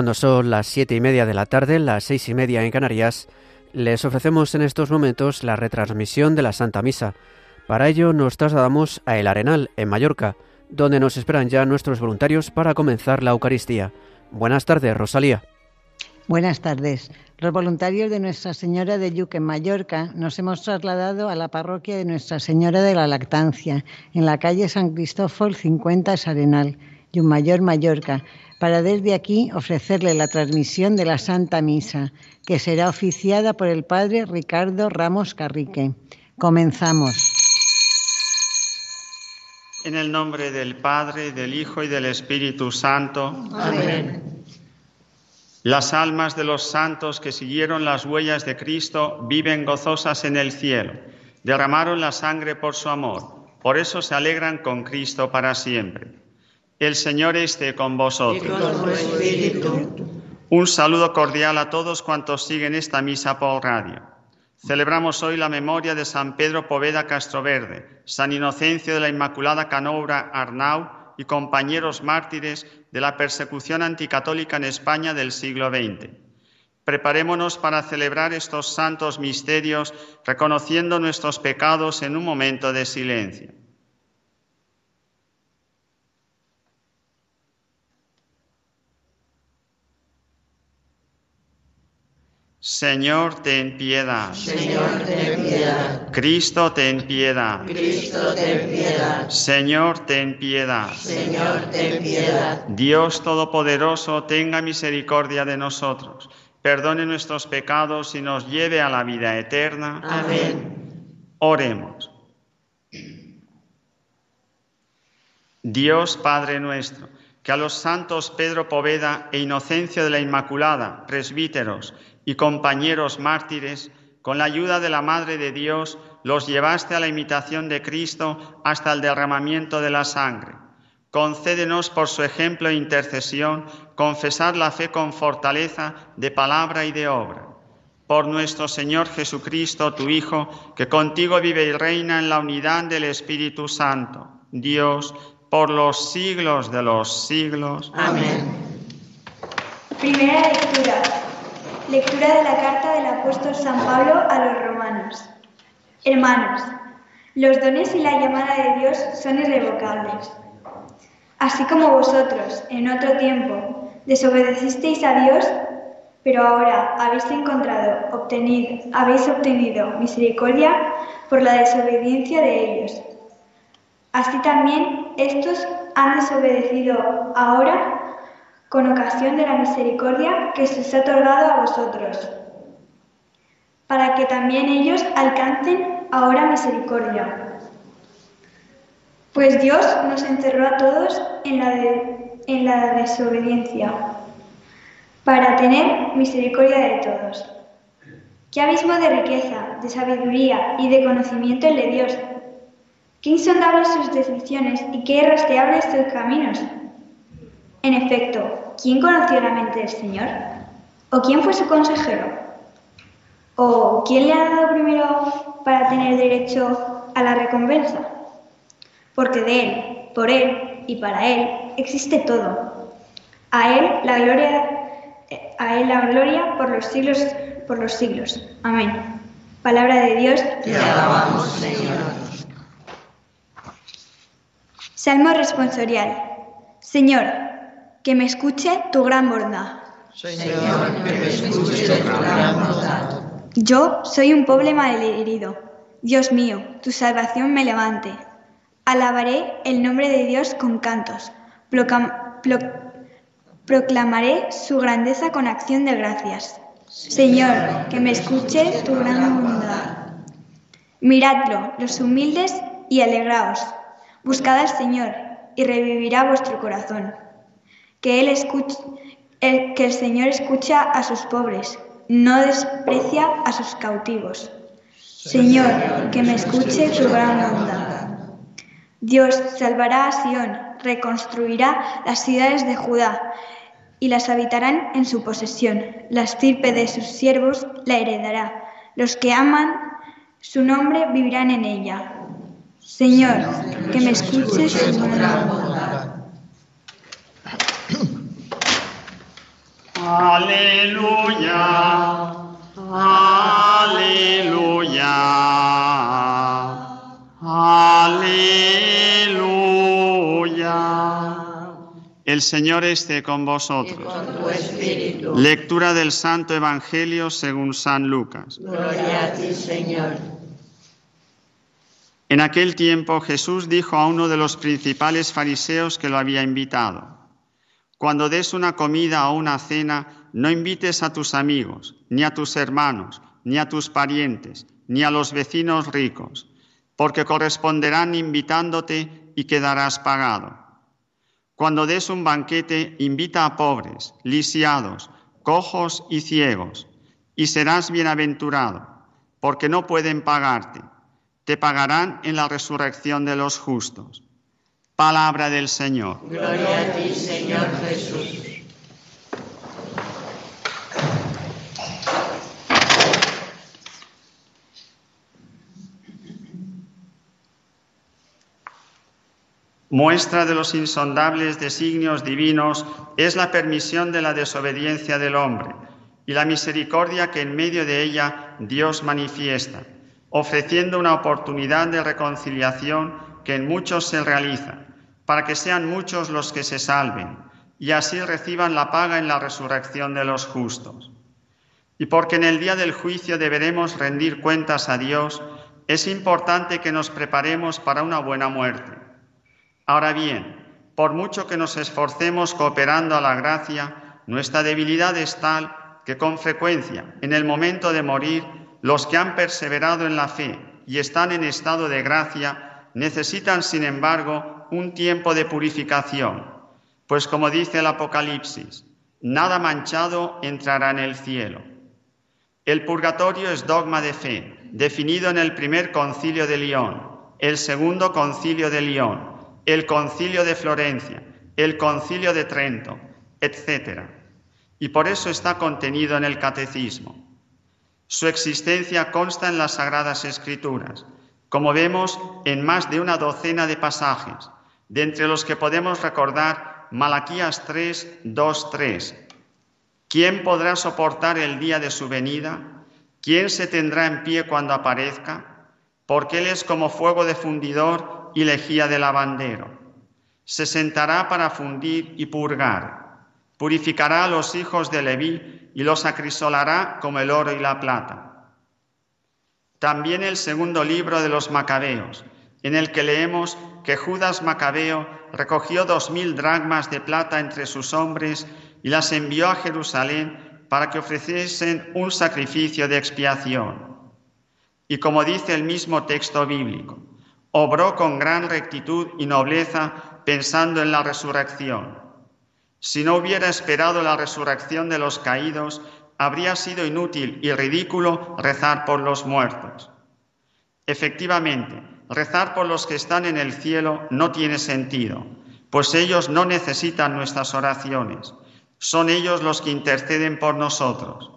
Cuando son las siete y media de la tarde, las seis y media en Canarias, les ofrecemos en estos momentos la retransmisión de la Santa Misa. Para ello nos trasladamos a El Arenal, en Mallorca, donde nos esperan ya nuestros voluntarios para comenzar la Eucaristía. Buenas tardes, Rosalía. Buenas tardes. Los voluntarios de Nuestra Señora de Yuque, en Mallorca, nos hemos trasladado a la parroquia de Nuestra Señora de la Lactancia, en la calle San Cristóbal 50 Arenal, Yumayor, Mallorca, para desde aquí ofrecerle la transmisión de la Santa Misa, que será oficiada por el Padre Ricardo Ramos Carrique. Comenzamos. En el nombre del Padre, del Hijo y del Espíritu Santo. Amén. Las almas de los santos que siguieron las huellas de Cristo viven gozosas en el cielo. Derramaron la sangre por su amor. Por eso se alegran con Cristo para siempre. El Señor esté con vosotros. Un saludo cordial a todos cuantos siguen esta misa por radio. Celebramos hoy la memoria de San Pedro Poveda Castroverde, San Inocencio de la Inmaculada Canobra Arnau y compañeros mártires de la persecución anticatólica en España del siglo XX. Preparémonos para celebrar estos santos misterios reconociendo nuestros pecados en un momento de silencio. Señor, ten piedad. Señor, ten piedad. Cristo, ten piedad. Cristo, ten piedad. Señor, ten piedad. Señor, ten piedad. Dios Todopoderoso, tenga misericordia de nosotros, perdone nuestros pecados y nos lleve a la vida eterna. Amén. Oremos. Dios Padre nuestro, que a los santos Pedro Poveda e Inocencio de la Inmaculada, presbíteros, y compañeros mártires, con la ayuda de la Madre de Dios, los llevaste a la imitación de Cristo hasta el derramamiento de la sangre. Concédenos por su ejemplo e intercesión confesar la fe con fortaleza de palabra y de obra. Por nuestro Señor Jesucristo, tu Hijo, que contigo vive y reina en la unidad del Espíritu Santo, Dios, por los siglos de los siglos. Amén. Primera lectura. Lectura de la carta del apóstol San Pablo a los romanos. Hermanos, los dones y la llamada de Dios son irrevocables. Así como vosotros, en otro tiempo, desobedecisteis a Dios, pero ahora habéis encontrado, obtenido, habéis obtenido misericordia por la desobediencia de ellos. Así también estos han desobedecido ahora con ocasión de la misericordia que se os ha otorgado a vosotros, para que también ellos alcancen ahora misericordia. Pues Dios nos encerró a todos en la, de, en la desobediencia, para tener misericordia de todos. ¿Qué abismo de riqueza, de sabiduría y de conocimiento el de Dios? ¿Qué insondables sus decisiones y qué irrastreables sus caminos? En efecto, ¿quién conoció la mente del Señor? ¿O quién fue su consejero? ¿O quién le ha dado primero para tener derecho a la recompensa? Porque de Él, por Él y para Él existe todo. A Él la gloria, a Él la gloria por los siglos, por los siglos. Amén. Palabra de Dios. Te alabamos, Señor. Salmo responsorial. Señor, que me escuche tu gran bondad. Señor, que me escuche tu gran bondad. Yo soy un pobre malherido. Dios mío, tu salvación me levante. Alabaré el nombre de Dios con cantos. Proclam- pro- proclamaré su grandeza con acción de gracias. Señor, que me escuche tu gran bondad. Miradlo, los humildes, y alegraos. Buscad al Señor, y revivirá vuestro corazón. Que, él el, Señor escucha a sus pobres, no desprecia a sus cautivos. Señor, que me escuche tu gran bondad. Dios salvará a Sión, reconstruirá las ciudades de Judá y las habitarán en su posesión. La estirpe de sus siervos la heredará. Los que aman su nombre vivirán en ella. Señor, que me escuches tu gran bondad. Aleluya. Aleluya. Aleluya. El Señor esté con vosotros. con tu espíritu. Lectura del Santo Evangelio según San Lucas. Gloria a ti, Señor. En aquel tiempo Jesús dijo a uno de los principales fariseos que lo había invitado, Cuando des una comida o una cena, no invites a tus amigos, ni a tus hermanos, ni a tus parientes, ni a los vecinos ricos, porque corresponderán invitándote y quedarás pagado. Cuando des un banquete, invita a pobres, lisiados, cojos y ciegos, y serás bienaventurado, porque no pueden pagarte te pagarán en la resurrección de los justos. Palabra del Señor. Gloria a ti, Señor Jesús. Muestra de los insondables designios divinos es la permisión de la desobediencia del hombre y la misericordia que en medio de ella Dios manifiesta ofreciendo una oportunidad de reconciliación que en muchos se realiza, para que sean muchos los que se salven y así reciban la paga en la resurrección de los justos. Y porque en el día del juicio deberemos rendir cuentas a Dios, es importante que nos preparemos para una buena muerte. Ahora bien, por mucho que nos esforcemos cooperando a la gracia, nuestra debilidad es tal que con frecuencia, en el momento de morir, los que han perseverado en la fe y están en estado de gracia necesitan, sin embargo, un tiempo de purificación, pues como dice el Apocalipsis, nada manchado entrará en el cielo. El purgatorio es dogma de fe, definido en el primer concilio de León, el segundo concilio de León, el concilio de Florencia, el concilio de Trento, etc. Y por eso está contenido en el catecismo. Su existencia consta en las Sagradas Escrituras, como vemos en más de una docena de pasajes, de entre los que podemos recordar Malaquías 3, 2, 3. ¿Quién podrá soportar el día de su venida? ¿Quién se tendrá en pie cuando aparezca? Porque Él es como fuego de fundidor y lejía de lavandero. Se sentará para fundir y purgar Purificará a los hijos de Leví y los acrisolará como el oro y la plata. También el segundo libro de los Macabeos, en el que leemos que Judas Macabeo recogió dos mil dragmas de plata entre sus hombres y las envió a Jerusalén para que ofreciesen un sacrificio de expiación. Y como dice el mismo texto bíblico, obró con gran rectitud y nobleza pensando en la resurrección si no hubiera esperado la resurrección de los caídos, habría sido inútil y ridículo rezar por los muertos. Efectivamente, rezar por los que están en el cielo no tiene sentido, pues ellos no necesitan nuestras oraciones, son ellos los que interceden por nosotros.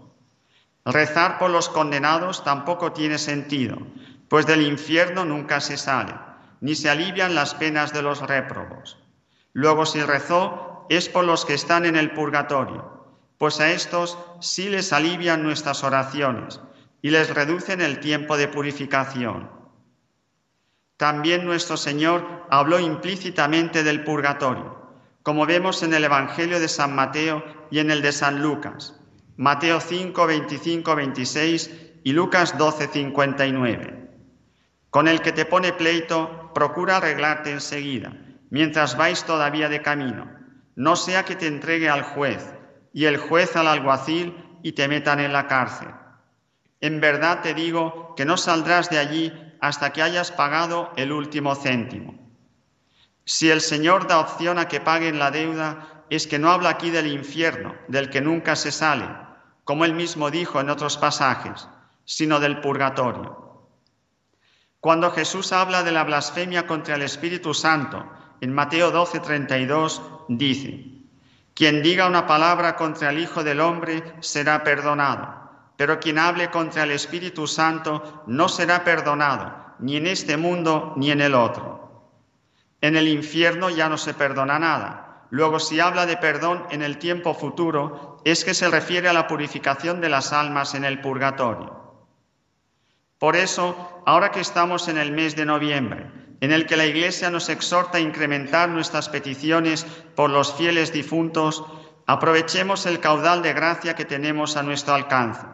Rezar por los condenados tampoco tiene sentido, pues del infierno nunca se sale, ni se alivian las penas de los réprobos. Luego si rezó, es por los que están en el purgatorio, pues a estos sí les alivian nuestras oraciones y les reducen el tiempo de purificación. También nuestro Señor habló implícitamente del purgatorio, como vemos en el Evangelio de San Mateo y en el de San Lucas, Mateo 5, 25, 26 y Lucas 12, 59. Con el que te pone pleito, procura arreglarte enseguida, mientras vais todavía de camino no sea que te entregue al juez y el juez al alguacil y te metan en la cárcel. En verdad te digo que no saldrás de allí hasta que hayas pagado el último céntimo. Si el Señor da opción a que paguen la deuda, es que no habla aquí del infierno, del que nunca se sale, como él mismo dijo en otros pasajes, sino del purgatorio. Cuando Jesús habla de la blasfemia contra el Espíritu Santo, en Mateo 12, 32, dice, quien diga una palabra contra el Hijo del Hombre será perdonado, pero quien hable contra el Espíritu Santo no será perdonado, ni en este mundo ni en el otro. En el infierno ya no se perdona nada, Luego, si habla de perdón en el tiempo futuro, es que se refiere a la purificación de las almas en el purgatorio. Por eso, ahora que estamos en el mes de noviembre, en el que la Iglesia nos exhorta a incrementar nuestras peticiones por los fieles difuntos, aprovechemos el caudal de gracia que tenemos a nuestro alcance,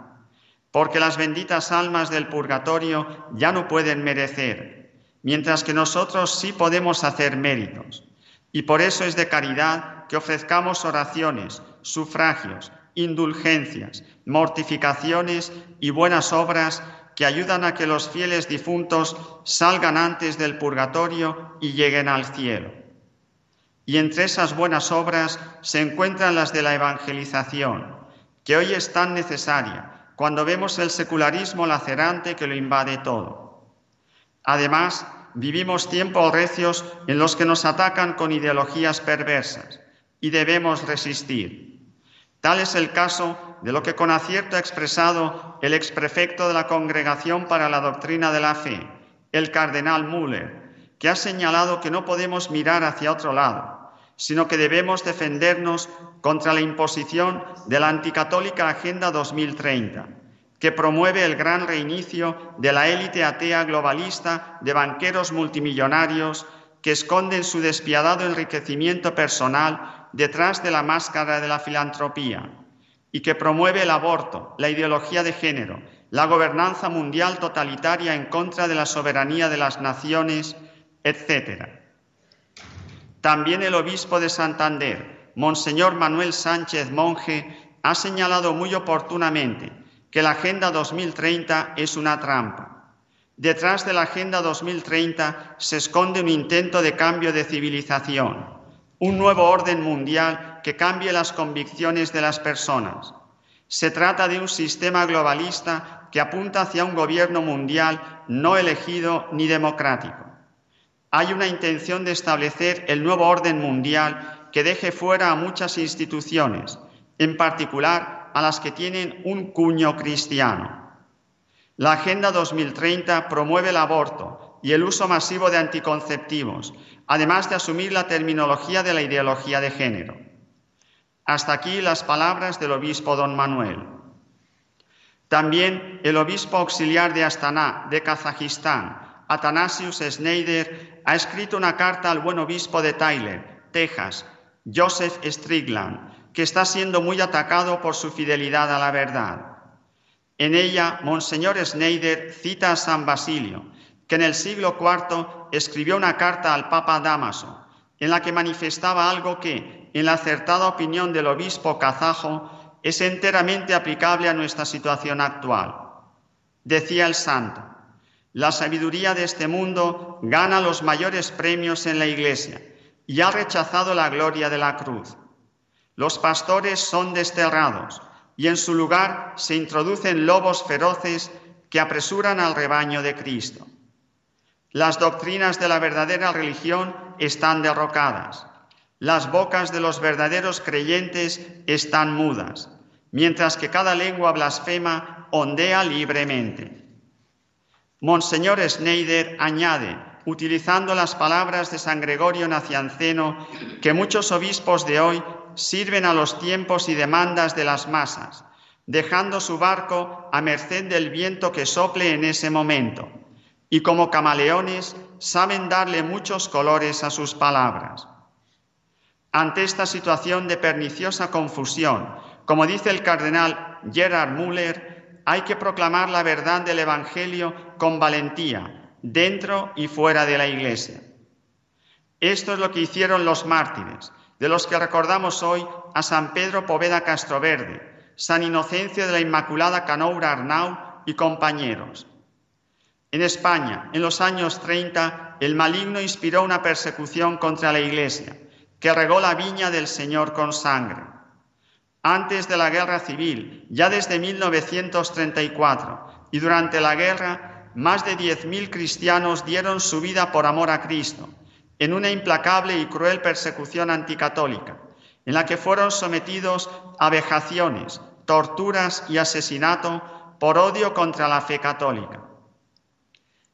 porque las benditas almas del purgatorio ya no pueden merecer, mientras que nosotros sí podemos hacer méritos. Y por eso es de caridad que ofrezcamos oraciones, sufragios, indulgencias, mortificaciones y buenas obras que ayudan a que los fieles difuntos salgan antes del purgatorio y lleguen al cielo. Y entre esas buenas obras se encuentran las de la evangelización, que hoy es tan necesaria cuando vemos el secularismo lacerante que lo invade todo. Además, vivimos tiempos recios en los que nos atacan con ideologías perversas y debemos resistir. Tal es el caso de lo que con acierto ha expresado el exprefecto de la Congregación para la Doctrina de la Fe, el cardenal Müller, que ha señalado que no podemos mirar hacia otro lado, sino que debemos defendernos contra la imposición de la anticatólica Agenda 2030 que promueve el gran reinicio de la élite atea globalista de banqueros multimillonarios que esconden su despiadado enriquecimiento personal detrás de la máscara de la filantropía y que promueve el aborto, la ideología de género, la gobernanza mundial totalitaria en contra de la soberanía de las naciones, etc. También el obispo de Santander, Monseñor Manuel Sánchez Monje, ha señalado muy oportunamente que la Agenda 2030 es una trampa. Detrás de la Agenda 2030 se esconde un intento de cambio de civilización, un nuevo orden mundial que cambie las convicciones de las personas. Se trata de un sistema globalista que apunta hacia un gobierno mundial no elegido ni democrático. Hay una intención de establecer el nuevo orden mundial que deje fuera a muchas instituciones, en particular a las que tienen un cuño cristiano. La Agenda 2030 promueve el aborto y el uso masivo de anticonceptivos, además de asumir la terminología de la ideología de género. Hasta aquí las palabras del obispo don Manuel. También el obispo auxiliar de Astana, de Kazajistán, Atanasius Schneider, ha escrito una carta al buen obispo de Tyler, Texas, Joseph Strickland, que está siendo muy atacado por su fidelidad a la verdad. En ella, Monseñor Schneider cita a San Basilio, que en el siglo IV escribió una carta al Papa Damaso, en la que manifestaba algo que, en la acertada opinión del obispo kazajo, es enteramente aplicable a nuestra situación actual. Decía el santo, la sabiduría de este mundo gana los mayores premios en la Iglesia y ha rechazado la gloria de la cruz. Los pastores son desterrados y en su lugar se introducen lobos feroces que apresuran al rebaño de Cristo. Las doctrinas de la verdadera religión están derrocadas. Las bocas de los verdaderos creyentes están mudas, mientras que cada lengua blasfema ondea libremente. Monseñor Schneider añade, utilizando las palabras de San Gregorio Nacianceno, que muchos obispos de hoy sirven a los tiempos y demandas de las masas, dejando su barco a merced del viento que sople en ese momento, y como camaleones saben darle muchos colores a sus palabras. Ante esta situación de perniciosa confusión, como dice el cardenal Gerard Müller, hay que proclamar la verdad del Evangelio con valentía, dentro y fuera de la Iglesia. Esto es lo que hicieron los mártires, de los que recordamos hoy a San Pedro Poveda Castroverde, San Inocencio de la Inmaculada Canoura Arnau y compañeros. En España, en los años 30, el maligno inspiró una persecución contra la Iglesia, que regó la viña del Señor con sangre. Antes de la guerra civil, ya desde 1934, y durante la guerra, más de 10.000 cristianos dieron su vida por amor a Cristo en una implacable y cruel persecución anticatólica, en la que fueron sometidos a vejaciones, torturas y asesinato por odio contra la fe católica.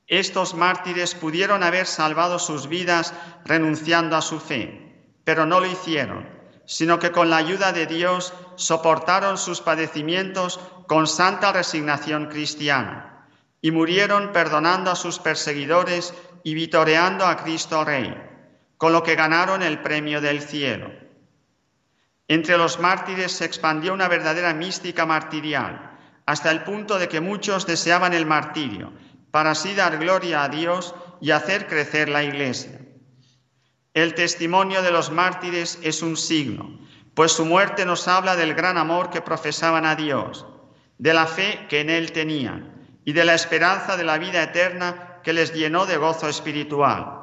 Estos mártires pudieron haber salvado sus vidas renunciando a su fe, pero no lo hicieron, sino que con la ayuda de Dios soportaron sus padecimientos con santa resignación cristiana y murieron perdonando a sus perseguidores y vitoreando a Cristo Rey, con lo que ganaron el premio del cielo. Entre los mártires se expandió una verdadera mística martirial, hasta el punto de que muchos deseaban el martirio, para así dar gloria a Dios y hacer crecer la Iglesia. El testimonio de los mártires es un signo, pues su muerte nos habla del gran amor que profesaban a Dios, de la fe que en Él tenían y de la esperanza de la vida eterna que les llenó de gozo espiritual.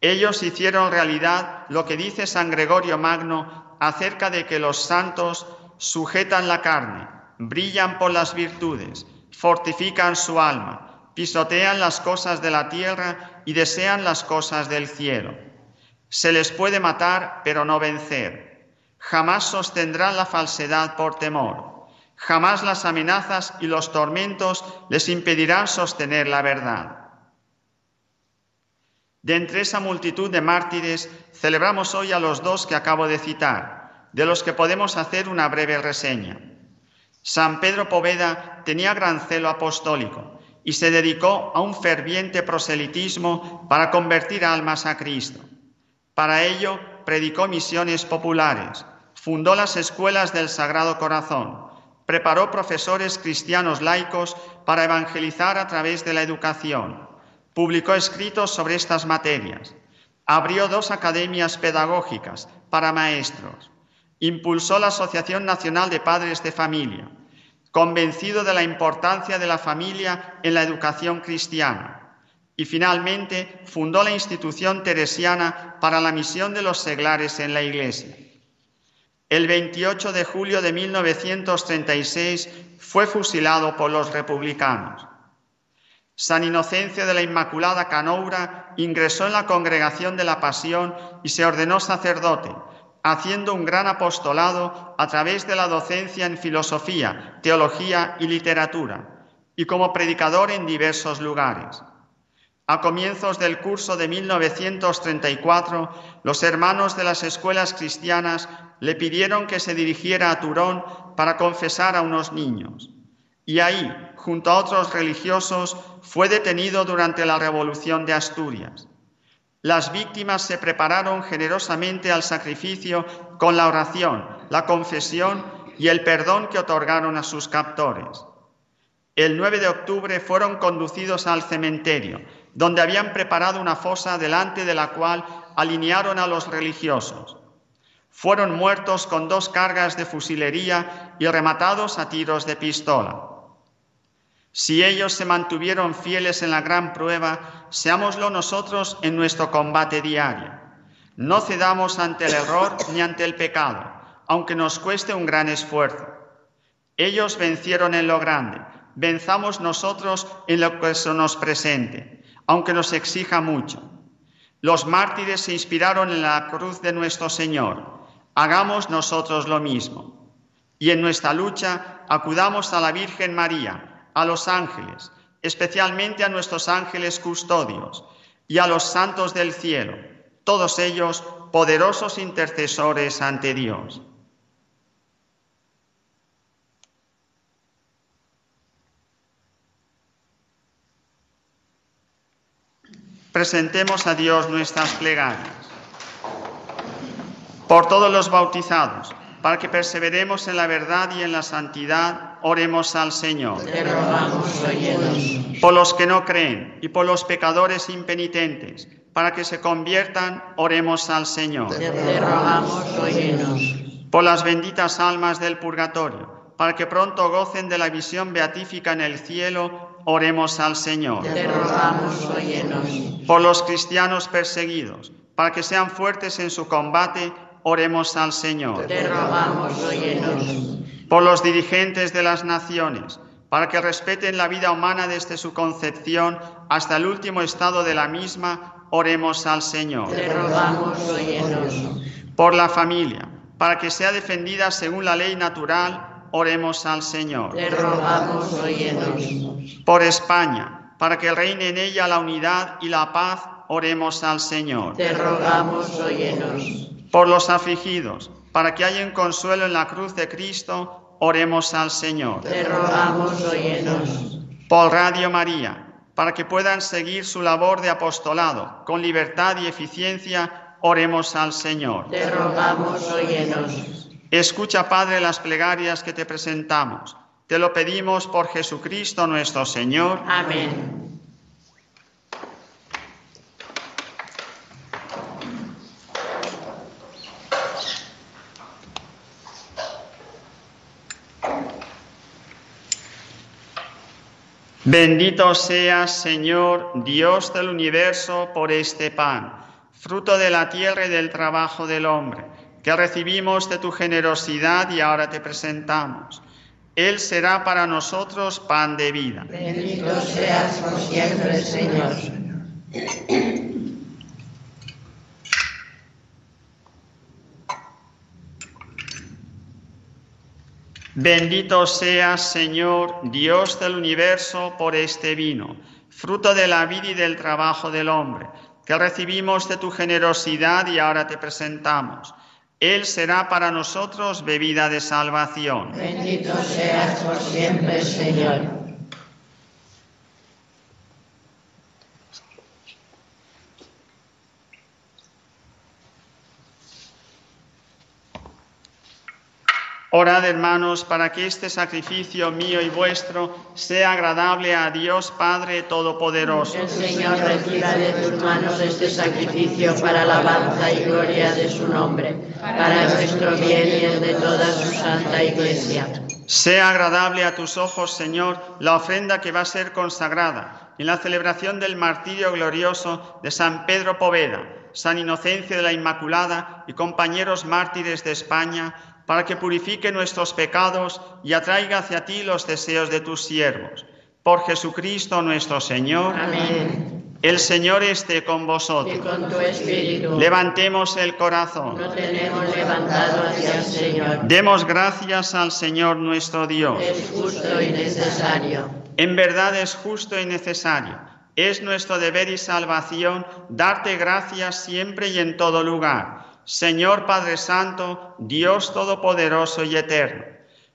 Ellos hicieron realidad lo que dice San Gregorio Magno acerca de que los santos sujetan la carne, brillan por las virtudes, fortifican su alma, pisotean las cosas de la tierra y desean las cosas del cielo. Se les puede matar, pero no vencer. Jamás sostendrán la falsedad por temor. Jamás las amenazas y los tormentos les impedirán sostener la verdad. De entre esa multitud de mártires, celebramos hoy a los dos que acabo de citar, de los que podemos hacer una breve reseña. San Pedro Poveda tenía gran celo apostólico y se dedicó a un ferviente proselitismo para convertir almas a Cristo. Para ello, predicó misiones populares, fundó las escuelas del Sagrado Corazón, preparó profesores cristianos laicos para evangelizar a través de la educación, publicó escritos sobre estas materias, abrió dos academias pedagógicas para maestros, impulsó la Asociación Nacional de Padres de Familia, convencido de la importancia de la familia en la educación cristiana y finalmente fundó la institución teresiana para la misión de los seglares en la Iglesia. El 28 de julio de 1936 fue fusilado por los republicanos. San Inocencio de la Inmaculada Canoura ingresó en la congregación de la Pasión y se ordenó sacerdote, haciendo un gran apostolado a través de la docencia en filosofía, teología y literatura, y como predicador en diversos lugares. A comienzos del curso de 1934, los hermanos de las escuelas cristianas le pidieron que se dirigiera a Turón para confesar a unos niños. Y ahí, junto a otros religiosos, fue detenido durante la Revolución de Asturias. Las víctimas se prepararon generosamente al sacrificio con la oración, la confesión y el perdón que otorgaron a sus captores. El 9 de octubre fueron conducidos al cementerio, donde habían preparado una fosa delante de la cual alinearon a los religiosos. Fueron muertos con dos cargas de fusilería y rematados a tiros de pistola. Si ellos se mantuvieron fieles en la gran prueba, seámoslo nosotros en nuestro combate diario. No cedamos ante el error ni ante el pecado, aunque nos cueste un gran esfuerzo. Ellos vencieron en lo grande, venzamos nosotros en lo que se nos presente aunque nos exija mucho. Los mártires se inspiraron en la cruz de nuestro Señor. Hagamos nosotros lo mismo. Y en nuestra lucha acudamos a la Virgen María, a los ángeles, especialmente a nuestros ángeles custodios y a los santos del cielo, todos ellos poderosos intercesores ante Dios. Presentemos a Dios nuestras plegarias. Por todos los bautizados, para que perseveremos en la verdad y en la santidad, oremos al Señor. Por los que no creen y por los pecadores impenitentes, para que se conviertan, oremos al Señor. Por las benditas almas del purgatorio, para que pronto gocen de la visión beatífica en el cielo oremos al Señor. Te rogamos, Por los cristianos perseguidos, para que sean fuertes en su combate, oremos al Señor. Te rogamos, Por los dirigentes de las naciones, para que respeten la vida humana desde su concepción hasta el último estado de la misma, oremos al Señor. Te rogamos, Por la familia, para que sea defendida según la ley natural oremos al Señor. Te rogamos, Por España, para que reine en ella la unidad y la paz, oremos al Señor. Te rogamos, óyenos. Por los afligidos, para que hayan consuelo en la cruz de Cristo, oremos al Señor. Te rogamos, óyenos. Por Radio María, para que puedan seguir su labor de apostolado con libertad y eficiencia, oremos al Señor. Te rogamos, óyenos. Escucha, Padre, las plegarias que te presentamos. Te lo pedimos por Jesucristo nuestro Señor. Amén. Bendito seas, Señor, Dios del universo, por este pan, fruto de la tierra y del trabajo del hombre, que recibimos de tu generosidad y ahora te presentamos. Él será para nosotros pan de vida. Bendito seas por siempre, Señor. Bendito seas, Señor, Dios del universo, por este vino, fruto de la vida y del trabajo del hombre, que recibimos de tu generosidad y ahora te presentamos. Él será para nosotros bebida de salvación. Bendito seas por siempre, Señor. Orad, hermanos, para que este sacrificio mío y vuestro sea agradable a Dios Padre Todopoderoso. El Señor reciba de tus manos este sacrificio para alabanza y gloria de su nombre, para nuestro bien y el de toda su santa iglesia. Sea agradable a tus ojos, Señor, la ofrenda que va a ser consagrada en la celebración del martirio glorioso de San Pedro Poveda, San Inocencio de la Inmaculada y compañeros mártires de España, para que purifique nuestros pecados y atraiga hacia ti los deseos de tus siervos. Por Jesucristo nuestro Señor. Amén. El Señor esté con Y vosotros. con tu espíritu Levantemos el corazón. lo tenemos levantado hacia el Señor. Demos gracias al Señor nuestro Dios. Es justo y necesario. En verdad es justo y necesario. Es nuestro deber y salvación darte gracias siempre y en todo lugar. Señor Padre Santo, Dios Todopoderoso y Eterno,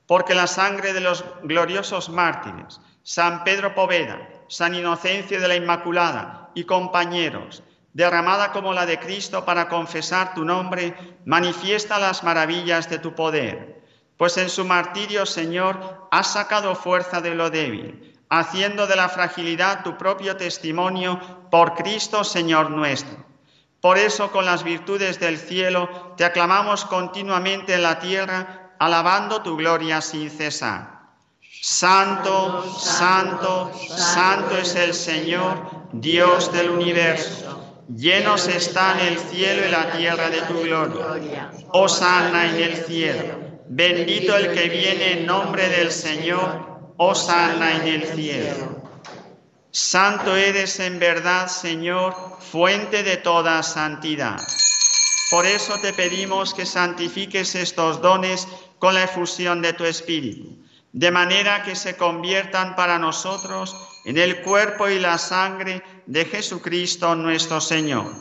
porque la sangre de los gloriosos mártires, San Pedro Poveda, San Inocencio de la Inmaculada y compañeros, derramada como la de Cristo para confesar tu nombre, manifiesta las maravillas de tu poder. Pues en su martirio, Señor, has sacado fuerza de lo débil, haciendo de la fragilidad tu propio testimonio por Cristo, Señor nuestro. Por eso, con las virtudes del cielo, te aclamamos continuamente en la tierra, alabando tu gloria sin cesar. Santo, santo, santo es el Señor, Dios del universo. Llenos están el cielo y la tierra de tu gloria. Osana en el cielo. Bendito el que viene en nombre del Señor. Osana en el cielo. Santo eres en verdad, Señor, fuente de toda santidad. Por eso te pedimos que santifiques estos dones con la efusión de tu Espíritu, de manera que se conviertan para nosotros en el cuerpo y la sangre de Jesucristo nuestro Señor,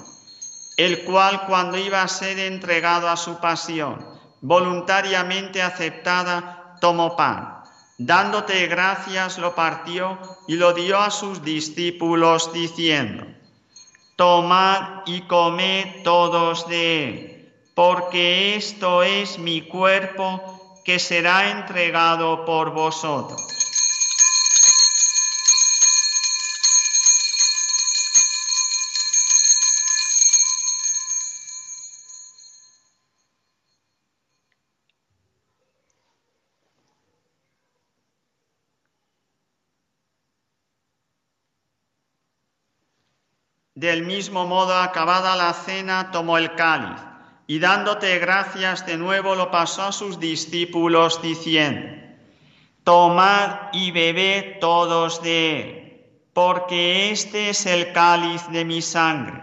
el cual cuando iba a ser entregado a su pasión, voluntariamente aceptada, tomó pan. Dándote gracias, lo partió y lo dio a sus discípulos, diciendo, Tomad y comed todos de él, porque esto es mi cuerpo que será entregado por vosotros. Del mismo modo, acabada la cena, tomó el cáliz y dándote gracias de nuevo lo pasó a sus discípulos diciendo, Tomad y bebed todos de él, porque este es el cáliz de mi sangre,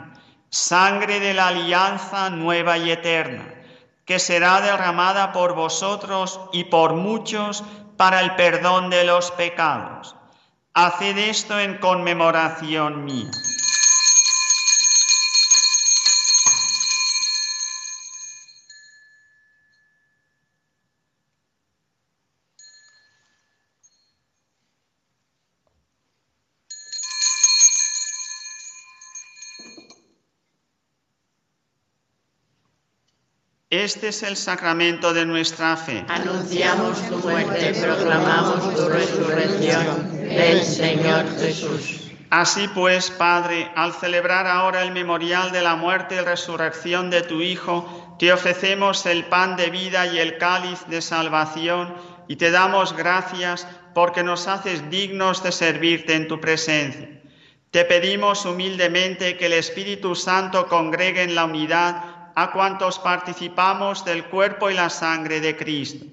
sangre de la alianza nueva y eterna, que será derramada por vosotros y por muchos para el perdón de los pecados. Haced esto en conmemoración mía. Este es el sacramento de nuestra fe. Anunciamos tu muerte, proclamamos tu resurrección. Ven, Señor Jesús. Así pues, Padre, al celebrar ahora el memorial de la muerte y resurrección de tu Hijo, te ofrecemos el pan de vida y el cáliz de salvación y te damos gracias porque nos haces dignos de servirte en tu presencia. Te pedimos humildemente que el Espíritu Santo congregue en la unidad a cuantos participamos del cuerpo y la sangre de Cristo.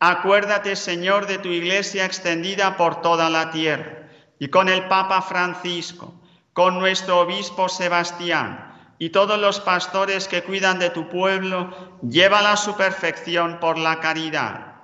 Acuérdate, Señor, de tu iglesia extendida por toda la tierra, y con el Papa Francisco, con nuestro obispo Sebastián, y todos los pastores que cuidan de tu pueblo, llévala a su perfección por la caridad.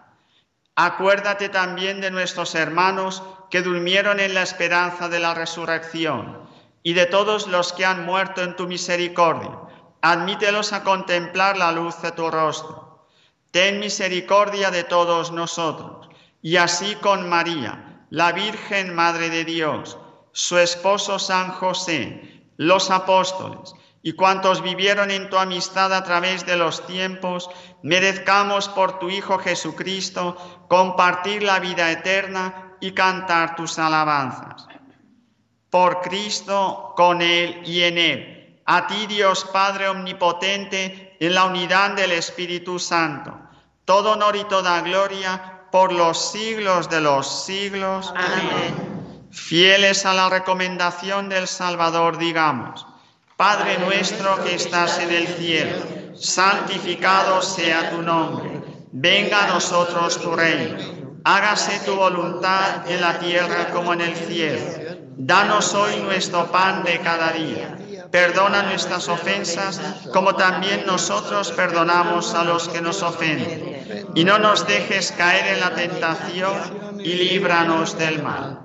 Acuérdate también de nuestros hermanos que durmieron en la esperanza de la resurrección, y de todos los que han muerto en tu misericordia admítelos a contemplar la luz de tu rostro. Ten misericordia de todos nosotros, y así con María, la Virgen Madre de Dios, su esposo San José, los apóstoles, y cuantos vivieron en tu amistad a través de los tiempos, merezcamos por tu Hijo Jesucristo compartir la vida eterna y cantar tus alabanzas. Por Cristo, con Él y en Él a ti Dios Padre Omnipotente, en la unidad del Espíritu Santo, todo honor y toda gloria por los siglos de los siglos. Amén. Fieles a la recomendación del Salvador, digamos, Padre nuestro que estás en el cielo, santificado sea tu nombre, venga a nosotros tu reino, hágase tu voluntad en la tierra como en el cielo. Danos hoy nuestro pan de cada día Perdona nuestras ofensas como también nosotros perdonamos a los que nos ofenden. Y no nos dejes caer en la tentación y líbranos del mal.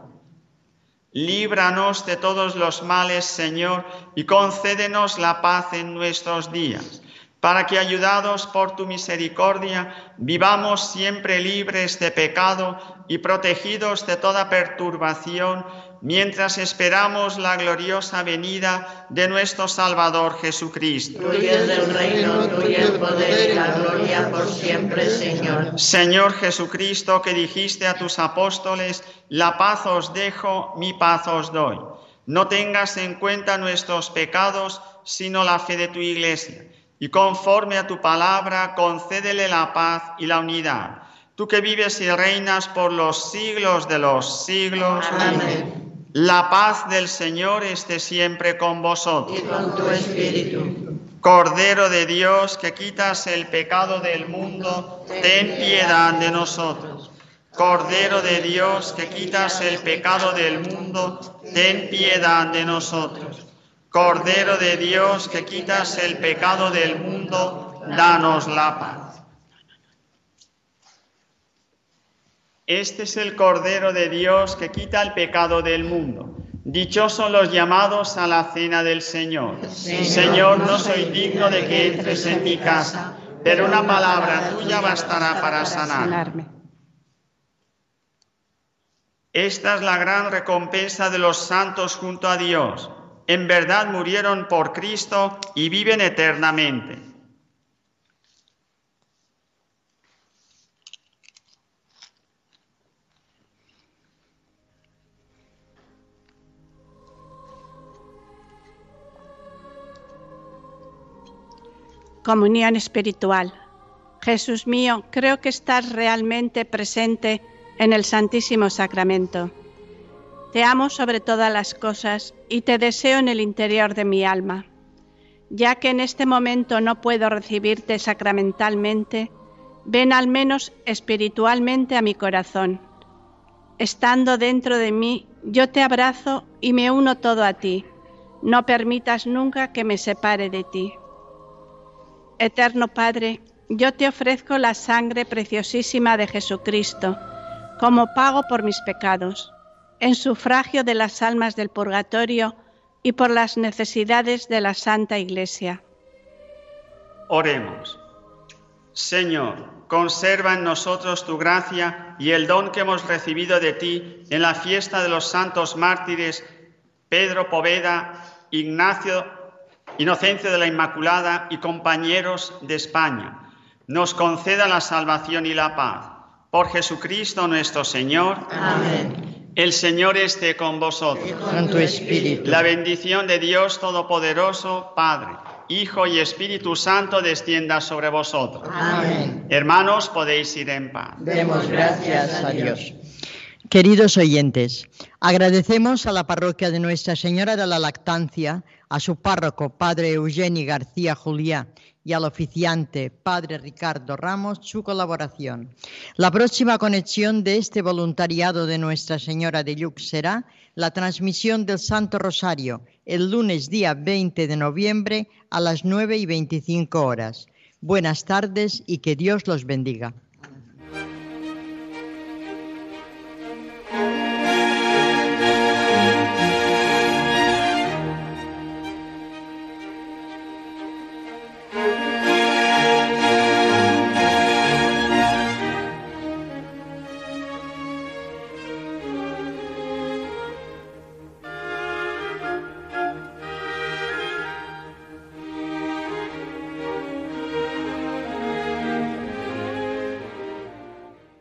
Líbranos de todos los males, Señor, y concédenos la paz en nuestros días, para que, ayudados por tu misericordia, vivamos siempre libres de pecado y protegidos de toda perturbación mientras esperamos la gloriosa venida de nuestro Salvador Jesucristo. Tuyo es el reino, tuyo el poder y la gloria por siempre, Señor. Señor Jesucristo, que dijiste a tus apóstoles, la paz os dejo, mi paz os doy. No tengas en cuenta nuestros pecados, sino la fe de tu iglesia. Y conforme a tu palabra, concédele la paz y la unidad. Tú que vives y reinas por los siglos de los siglos. Amén. La paz del Señor esté siempre con vosotros. Y con tu espíritu. Cordero de Dios, que quitas el pecado del mundo, ten piedad de nosotros. Cordero de Dios, que quitas el pecado del mundo, ten piedad de nosotros. Cordero de Dios, que quitas el pecado del mundo, danos la paz. Este es el Cordero de Dios que quita el pecado del mundo. Dichosos los llamados a la cena del Señor. Señor, no soy digno de que entres en mi casa, pero una palabra tuya bastará para sanarme. Esta es la gran recompensa de los santos junto a Dios. En verdad murieron por Cristo y viven eternamente. Comunión espiritual. Jesús mío, creo que estás realmente presente en el Santísimo Sacramento. Te amo sobre todas las cosas y te deseo en el interior de mi alma. Ya que en este momento no puedo recibirte sacramentalmente, ven al menos espiritualmente a mi corazón. Estando dentro de mí, yo te abrazo y me uno todo a ti. No permitas nunca que me separe de ti. Eterno Padre, yo te ofrezco la sangre preciosísima de Jesucristo como pago por mis pecados, en sufragio de las almas del purgatorio y por las necesidades de la Santa Iglesia. Oremos. Señor, conserva en nosotros tu gracia y el don que hemos recibido de ti en la fiesta de los santos mártires Pedro Poveda, Ignacio Inocencia de la Inmaculada y compañeros de España, nos conceda la salvación y la paz. Por Jesucristo nuestro Señor. Amén. El Señor esté con vosotros. Con tu espíritu. La bendición de Dios Todopoderoso, Padre, Hijo y Espíritu Santo descienda sobre vosotros. Amén. Hermanos, podéis ir en paz. Demos gracias a Dios. Queridos oyentes, agradecemos a la parroquia de Nuestra Señora de la Lactancia, a su párroco, Padre Eugenio García Juliá, y al oficiante, Padre Ricardo Ramos, su colaboración. La próxima conexión de este voluntariado de Nuestra Señora de Lluc será la transmisión del Santo Rosario el lunes día 20 de noviembre a las 9 y 25 horas. Buenas tardes y que Dios los bendiga.